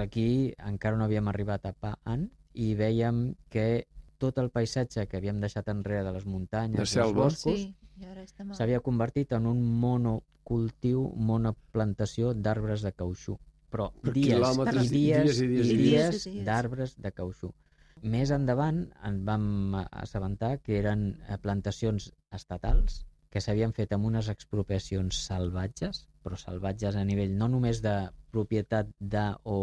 aquí encara no havíem arribat a Pa'an i veiem que tot el paisatge que havíem deixat enrere de les muntanyes, De dels boscos, Sí, s'havia convertit en un monocultiu, monoplantació d'arbres de cautxú. Però Per dies, quilòmetres i i dies, dies i dies i dies, dies. Dies. d'arbres de cautxú. Més endavant en vam assabentar que eren eh, plantacions estatals que s'havien fet amb unes expropiacions salvatges, però salvatges a nivell no només de propietat de o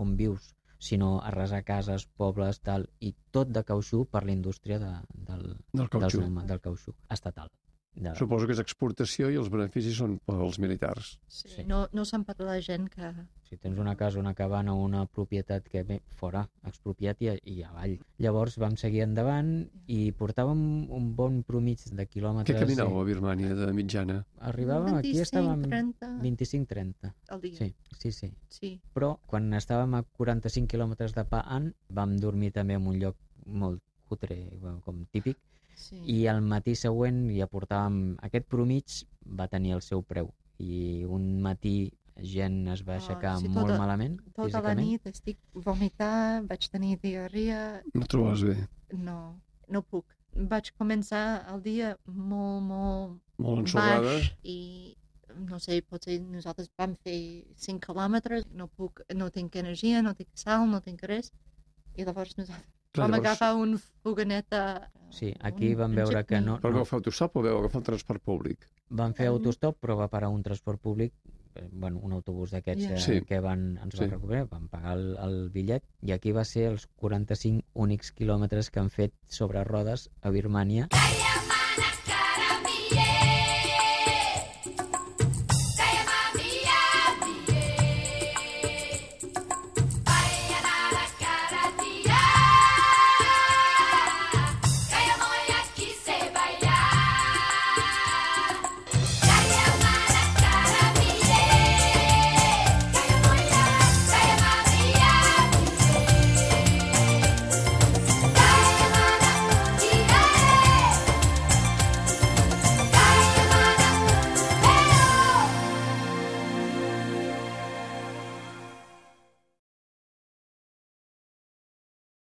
on vius, sinó arrasar cases, pobles, tal, i tot de cautxú per la indústria de, del, Del del, cautxú. cinema, del cautxú estatal. De, Suposo que és exportació i els beneficis són pels militars. Sí, Sí. No, no se'n parla la gent que... si tens una casa, una cabana o una propietat que ve fora, expropiat i, i avall. Llavors vam seguir endavant i portàvem un bon promig de Què quilòmetres. caminàveu a Birmània de mitjana? Arribàvem, aquí 25, estàvem 30 25-30. al dia. Sí, sí, sí. sí. Però quan estàvem a 45 quilòmetres de Pa'an vam dormir també en un lloc molt cutre, com típic, sí. i al matí següent ja portàvem... Aquest promig va tenir el seu preu i un matí gent es va Ah, aixecar sí, molt tota- malament Tota la físicament. nit estic vomitant, vaig tenir diarrea, No et trobaves bé? no, no puc. Vaig començar el dia molt, molt Molt ensorrada? baix i no sé, potser nosaltres vam fer 5 quilòmetres, no puc, no tinc energia, no tinc sal, no tinc res, i llavors nosaltres Clar, vam llavors, agafar un fogoneta... Sí, aquí un- vam veure que no, Però no, agafar autostop o veu agafar el transport públic? van fer Um, autostop però va parar un transport públic eh, bueno, un autobús d'aquests eh, Sí. que van, ens Sí. recuperar, vam pagar el, el bitllet i aquí va ser els 45 únics quilòmetres que han fet sobre rodes a Birmània